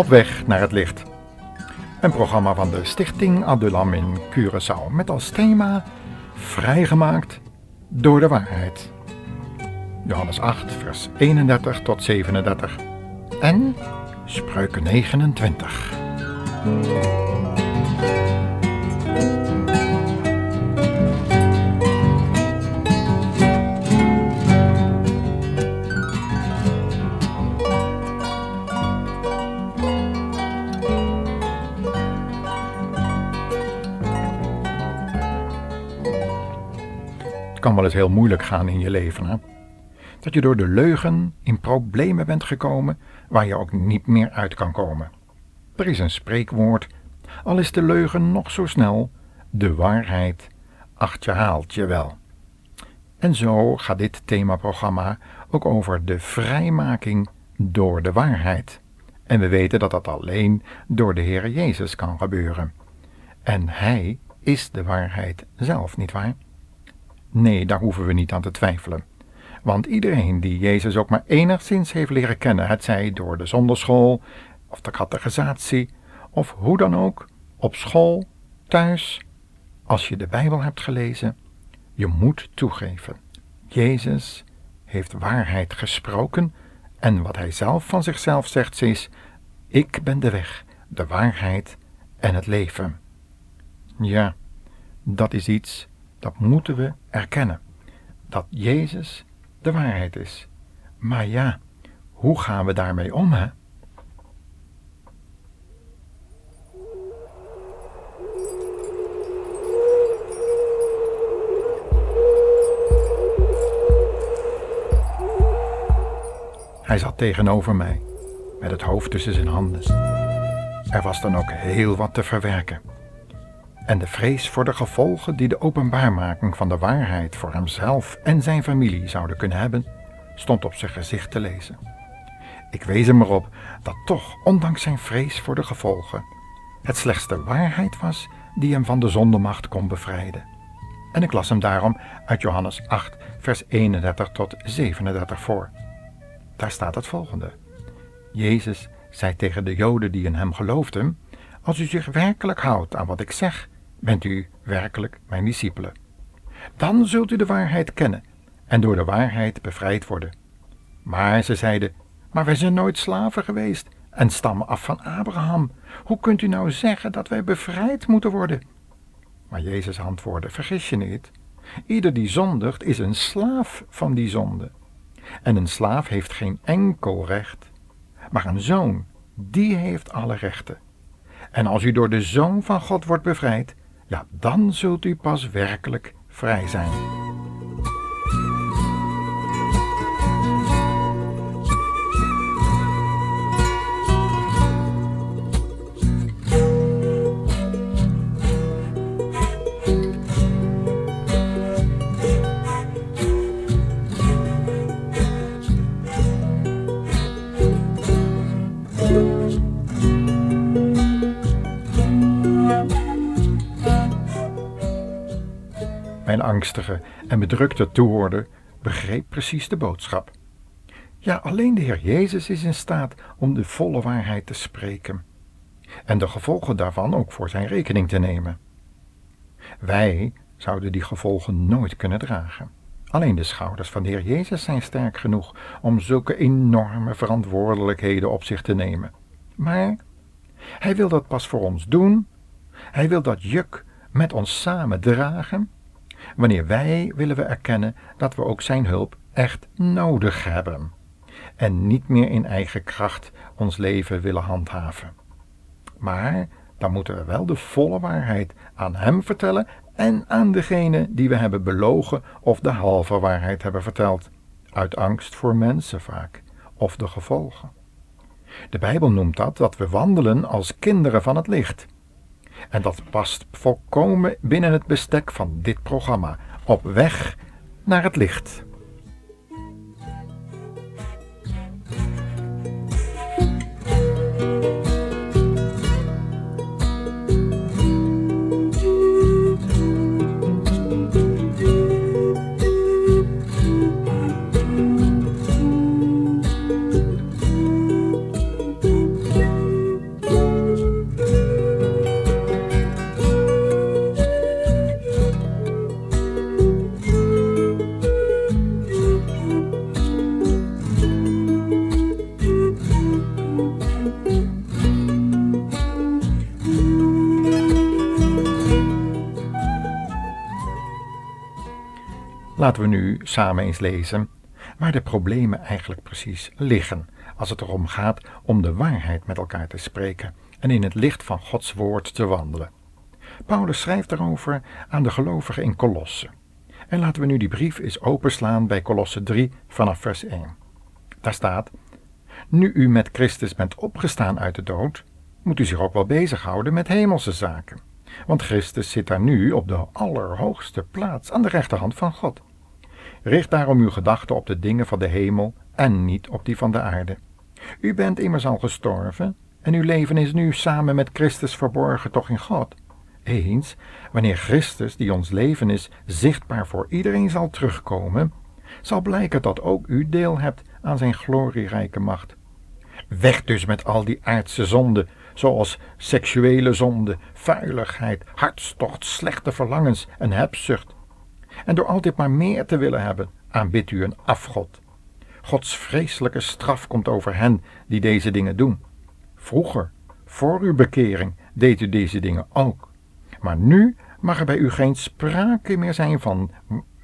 Op weg naar het licht. Een programma van de Stichting Adulam in Curaçao met als thema Vrijgemaakt door de waarheid. Johannes 8, vers 31 tot 37 en Spreuken 29. Kan wel eens heel moeilijk gaan in je leven, hè? Dat je door de leugen in problemen bent gekomen waar je ook niet meer uit kan komen. Er is een spreekwoord, al is de leugen nog zo snel, de waarheid acht je haalt je wel. En zo gaat dit themaprogramma ook over de vrijmaking door de waarheid. En we weten dat dat alleen door de Heer Jezus kan gebeuren. En Hij is de waarheid zelf, nietwaar? Nee, daar hoeven we niet aan te twijfelen. Want iedereen die Jezus ook maar enigszins heeft leren kennen, het zij door de zonderschool of de catechisatie of hoe dan ook, op school, thuis, als je de Bijbel hebt gelezen, je moet toegeven. Jezus heeft waarheid gesproken en wat hij zelf van zichzelf zegt is: Ik ben de weg, de waarheid en het leven. Ja, dat is iets dat moeten we erkennen. Dat Jezus de waarheid is. Maar ja, hoe gaan we daarmee om, hè? Hij zat tegenover mij, met het hoofd tussen zijn handen. Er was dan ook heel wat te verwerken. En de vrees voor de gevolgen die de openbaarmaking van de waarheid voor hemzelf en zijn familie zouden kunnen hebben, stond op zijn gezicht te lezen. Ik wees hem erop dat toch, ondanks zijn vrees voor de gevolgen, het slechts de waarheid was die hem van de zondemacht kon bevrijden. En ik las hem daarom uit Johannes 8, vers 31 tot 37 voor. Daar staat het volgende. Jezus zei tegen de Joden die in hem geloofden: Als u zich werkelijk houdt aan wat ik zeg, bent u werkelijk mijn discipelen. Dan zult u de waarheid kennen en door de waarheid bevrijd worden. Maar ze zeiden: Maar wij zijn nooit slaven geweest en stammen af van Abraham. Hoe kunt u nou zeggen dat wij bevrijd moeten worden? Maar Jezus antwoordde: Vergis je niet. Ieder die zondigt is een slaaf van die zonde. En een slaaf heeft geen enkel recht, maar een zoon, die heeft alle rechten. En als u door de zoon van God wordt bevrijd, ja, dan zult u pas werkelijk vrij zijn. Angstige en bedrukte toehoorder begreep precies de boodschap. Ja, alleen de Heer Jezus is in staat om de volle waarheid te spreken en de gevolgen daarvan ook voor zijn rekening te nemen. Wij zouden die gevolgen nooit kunnen dragen. Alleen de schouders van de Heer Jezus zijn sterk genoeg om zulke enorme verantwoordelijkheden op zich te nemen. Maar Hij wil dat pas voor ons doen. Hij wil dat juk met ons samen dragen Wanneer wij willen we erkennen dat we ook Zijn hulp echt nodig hebben en niet meer in eigen kracht ons leven willen handhaven. Maar dan moeten we wel de volle waarheid aan Hem vertellen en aan degene die we hebben belogen of de halve waarheid hebben verteld, uit angst voor mensen vaak, of de gevolgen. De Bijbel noemt dat dat we wandelen als kinderen van het licht. En dat past volkomen binnen het bestek van dit programma, op weg naar het licht. Laten we nu samen eens lezen waar de problemen eigenlijk precies liggen als het erom gaat om de waarheid met elkaar te spreken en in het licht van Gods woord te wandelen. Paulus schrijft daarover aan de gelovigen in Kolosse. En laten we nu die brief eens openslaan bij Kolosse 3 vanaf vers 1. Daar staat: Nu u met Christus bent opgestaan uit de dood, moet u zich ook wel bezighouden met hemelse zaken. Want Christus zit daar nu op de allerhoogste plaats aan de rechterhand van God. Richt daarom uw gedachten op de dingen van de hemel en niet op die van de aarde. U bent immers al gestorven en uw leven is nu samen met Christus verborgen toch in God. Eens, wanneer Christus, die ons leven is, zichtbaar voor iedereen zal terugkomen, zal blijken dat ook u deel hebt aan zijn glorierijke macht. Weg dus met al die aardse zonden, zoals seksuele zonde, vuiligheid, hartstocht, slechte verlangens en hebzucht. En door altijd maar meer te willen hebben, aanbidt u een afgod. Gods vreselijke straf komt over hen die deze dingen doen. Vroeger, voor uw bekering, deed u deze dingen ook. Maar nu mag er bij u geen sprake meer zijn van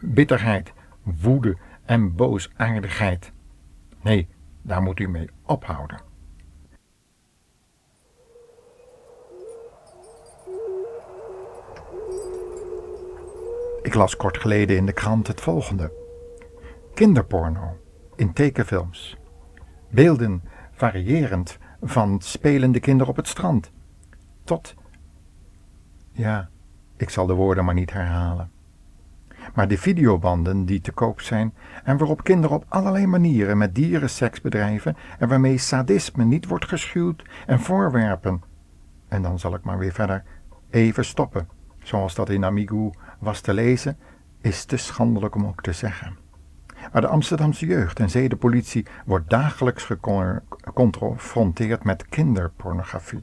bitterheid, woede en boosaardigheid. Nee, daar moet u mee ophouden. Ik las kort geleden in de krant het volgende: kinderporno in tekenfilms. Beelden variërend van spelende kinderen op het strand tot ja, ik zal de woorden maar niet herhalen. Maar de videobanden die te koop zijn en waarop kinderen op allerlei manieren met dieren seks bedrijven en waarmee sadisme niet wordt geschuwd en voorwerpen. En dan zal ik maar weer verder even stoppen, zoals dat in Amigo was te lezen, is te schandelijk om ook te zeggen. Maar de Amsterdamse jeugd en zedenpolitie wordt dagelijks geconfronteerd met kinderpornografie.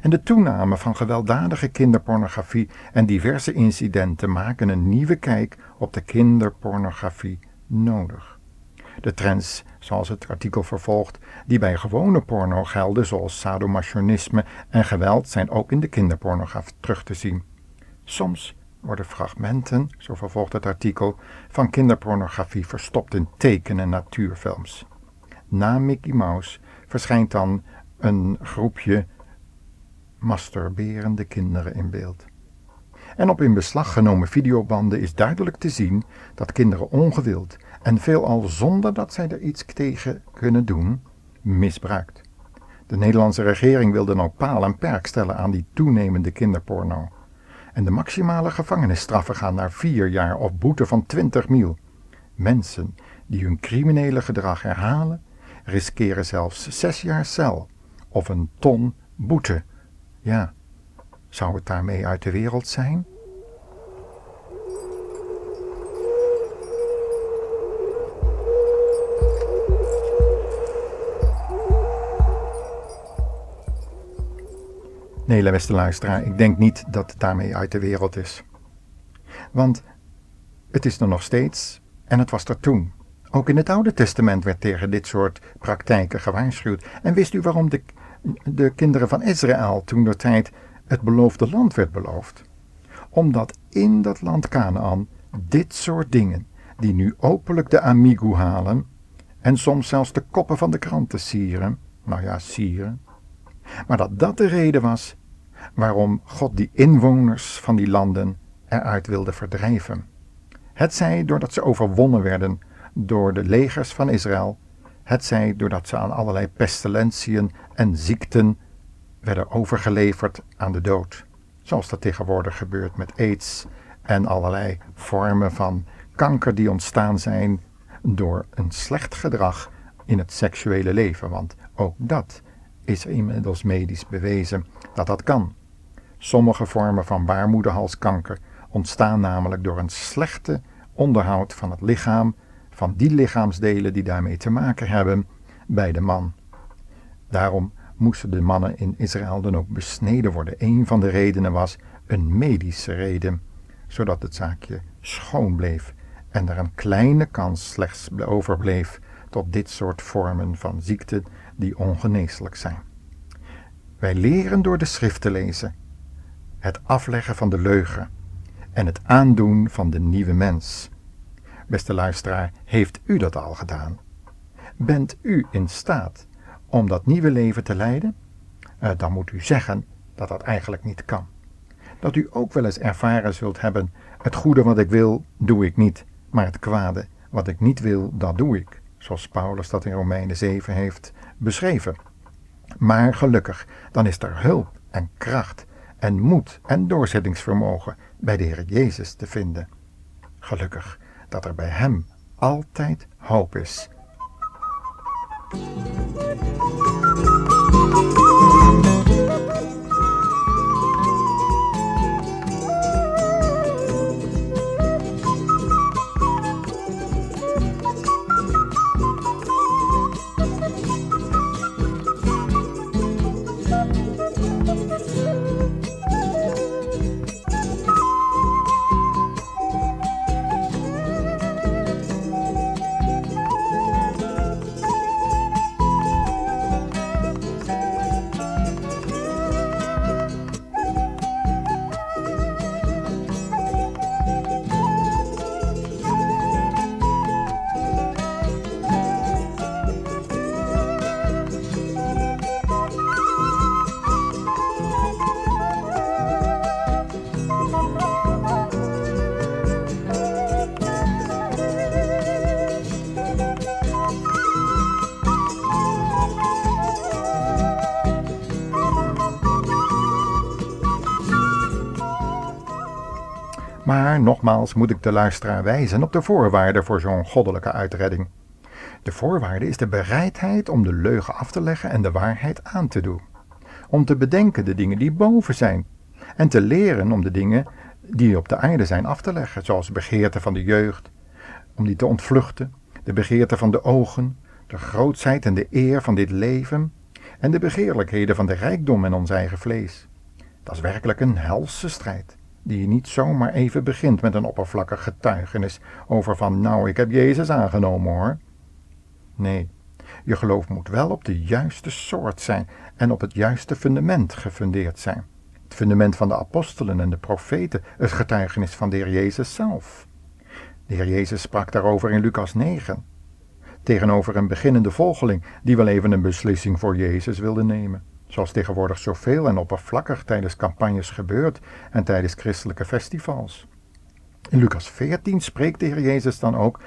En de toename van gewelddadige kinderpornografie en diverse incidenten maken een nieuwe kijk op de kinderpornografie nodig. De trends, zoals het artikel vervolgt, die bij gewone porno gelden, zoals sadomasochisme en geweld, zijn ook in de kinderpornografie terug te zien. Soms worden fragmenten, zo vervolgt het artikel, van kinderpornografie verstopt in teken- en natuurfilms. Na Mickey Mouse verschijnt dan een groepje masturberende kinderen in beeld. En op in beslag genomen videobanden is duidelijk te zien dat kinderen ongewild en veelal zonder dat zij er iets tegen kunnen doen, misbruikt. De Nederlandse regering wil dan ook paal en perk stellen aan die toenemende kinderporno. En de maximale gevangenisstraffen gaan naar vier jaar of boete van 20 mil. Mensen die hun criminele gedrag herhalen, riskeren zelfs zes jaar cel of een ton boete ja, zou het daarmee uit de wereld zijn? Nee, beste luisteraar, ik denk niet dat het daarmee uit de wereld is. Want het is er nog steeds en het was er toen. Ook in het Oude Testament werd tegen dit soort praktijken gewaarschuwd. En wist u waarom de de kinderen van Israël toen de tijd het beloofde land werd beloofd. Omdat in dat land Canaan dit soort dingen, die nu openlijk de amigo halen en soms zelfs de koppen van de kranten sieren, nou ja, sieren, maar dat dat de reden was waarom God die inwoners van die landen eruit wilde verdrijven. Het zij doordat ze overwonnen werden door de legers van Israël. Het zij doordat ze aan allerlei pestilentiën en ziekten werden overgeleverd aan de dood, zoals dat tegenwoordig gebeurt met aids en allerlei vormen van kanker die ontstaan zijn door een slecht gedrag in het seksuele leven, want ook dat is inmiddels medisch bewezen dat dat kan. Sommige vormen van baarmoederhalskanker ontstaan namelijk door een slechte onderhoud van het lichaam van die lichaamsdelen die daarmee te maken hebben bij de man. Daarom moesten de mannen in Israël dan ook besneden worden. Een van de redenen was een medische reden, zodat het zaakje schoon bleef en er een kleine kans slechts overbleef tot dit soort vormen van ziekten die ongeneeslijk zijn. Wij leren door de schrift te lezen, het afleggen van de leugen en het aandoen van de nieuwe mens. Beste luisteraar, heeft u dat al gedaan? Bent u in staat om dat nieuwe leven te leiden? Uh, dan moet u zeggen dat dat eigenlijk niet kan. Dat u ook wel eens ervaren zult hebben: het goede wat ik wil, doe ik niet, maar het kwade wat ik niet wil, dat doe ik. Zoals Paulus dat in Romeinen 7 heeft beschreven. Maar gelukkig, dan is er hulp en kracht en moed en doorzettingsvermogen bij de Heer Jezus te vinden. Gelukkig dat er bij Hem altijd hoop is. Maar nogmaals moet ik de luisteraar wijzen op de voorwaarden voor zo'n goddelijke uitredding. De voorwaarde is de bereidheid om de leugen af te leggen en de waarheid aan te doen. Om te bedenken de dingen die boven zijn. En te leren om de dingen die op de aarde zijn af te leggen, zoals de begeerte van de jeugd, om die te ontvluchten, de begeerte van de ogen, de grootsheid en de eer van dit leven en de begeerlijkheden van de rijkdom en ons eigen vlees. Dat is werkelijk een helse strijd die niet zomaar even begint met een oppervlakkig getuigenis over van nou, ik heb Jezus aangenomen hoor. Nee, je geloof moet wel op de juiste soort zijn en op het juiste fundament gefundeerd zijn. Het fundament van de apostelen en de profeten, het getuigenis van de Heer Jezus zelf. De Heer Jezus sprak daarover in Lucas 9, tegenover een beginnende volgeling die wel even een beslissing voor Jezus wilde nemen zoals tegenwoordig zoveel en oppervlakkig tijdens campagnes gebeurt en tijdens christelijke festivals. In Lucas 14 spreekt de Heer Jezus dan ook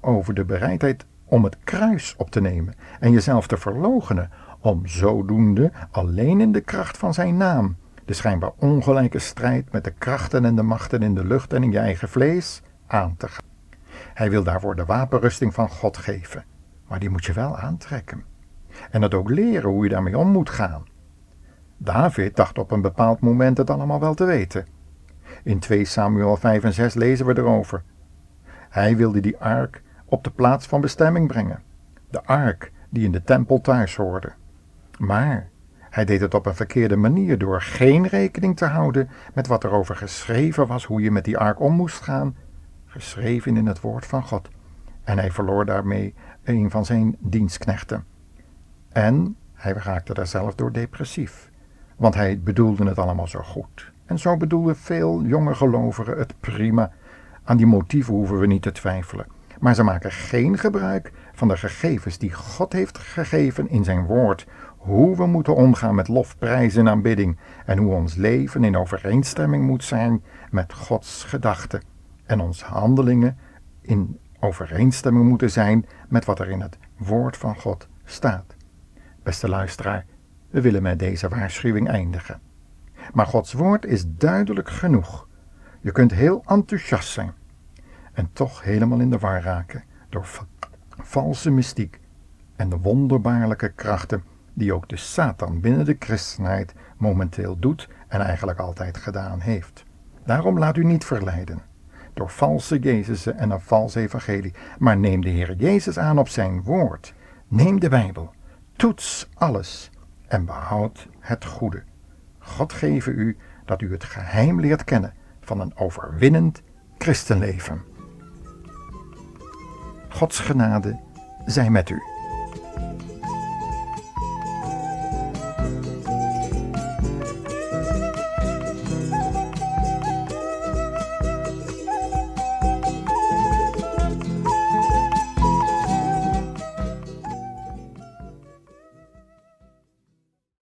over de bereidheid om het kruis op te nemen en jezelf te verloochenen, om zodoende alleen in de kracht van zijn naam de schijnbaar ongelijke strijd met de krachten en de machten in de lucht en in je eigen vlees aan te gaan. Hij wil daarvoor de wapenrusting van God geven, maar die moet je wel aantrekken en het ook leren hoe je daarmee om moet gaan. David dacht op een bepaald moment het allemaal wel te weten. In 2 Samuel 5 en 6 lezen we erover. Hij wilde die ark op de plaats van bestemming brengen, de ark die in de tempel thuis hoorde. Maar hij deed het op een verkeerde manier door geen rekening te houden met wat erover geschreven was hoe je met die ark om moest gaan, geschreven in het woord van God. En hij verloor daarmee een van zijn dienstknechten. En hij raakte daar zelf door depressief, want hij bedoelde het allemaal zo goed. En zo bedoelden veel jonge gelovigen het prima. Aan die motieven hoeven we niet te twijfelen. Maar ze maken geen gebruik van de gegevens die God heeft gegeven in zijn woord. Hoe we moeten omgaan met lofprijs en aanbidding. En hoe ons leven in overeenstemming moet zijn met Gods gedachten. En onze handelingen in overeenstemming moeten zijn met wat er in het woord van God staat. Beste luisteraar, we willen met deze waarschuwing eindigen. Maar Gods woord is duidelijk genoeg. Je kunt heel enthousiast zijn en toch helemaal in de war raken door valse mystiek en de wonderbaarlijke krachten die ook de Satan binnen de christenheid momenteel doet en eigenlijk altijd gedaan heeft. Daarom laat u niet verleiden door valse Jezusen en een vals evangelie, maar neem de Heer Jezus aan op zijn woord. Neem de Bijbel Toets alles en behoud het goede. God geven u dat u het geheim leert kennen van een overwinnend christenleven. Gods genade zij met u.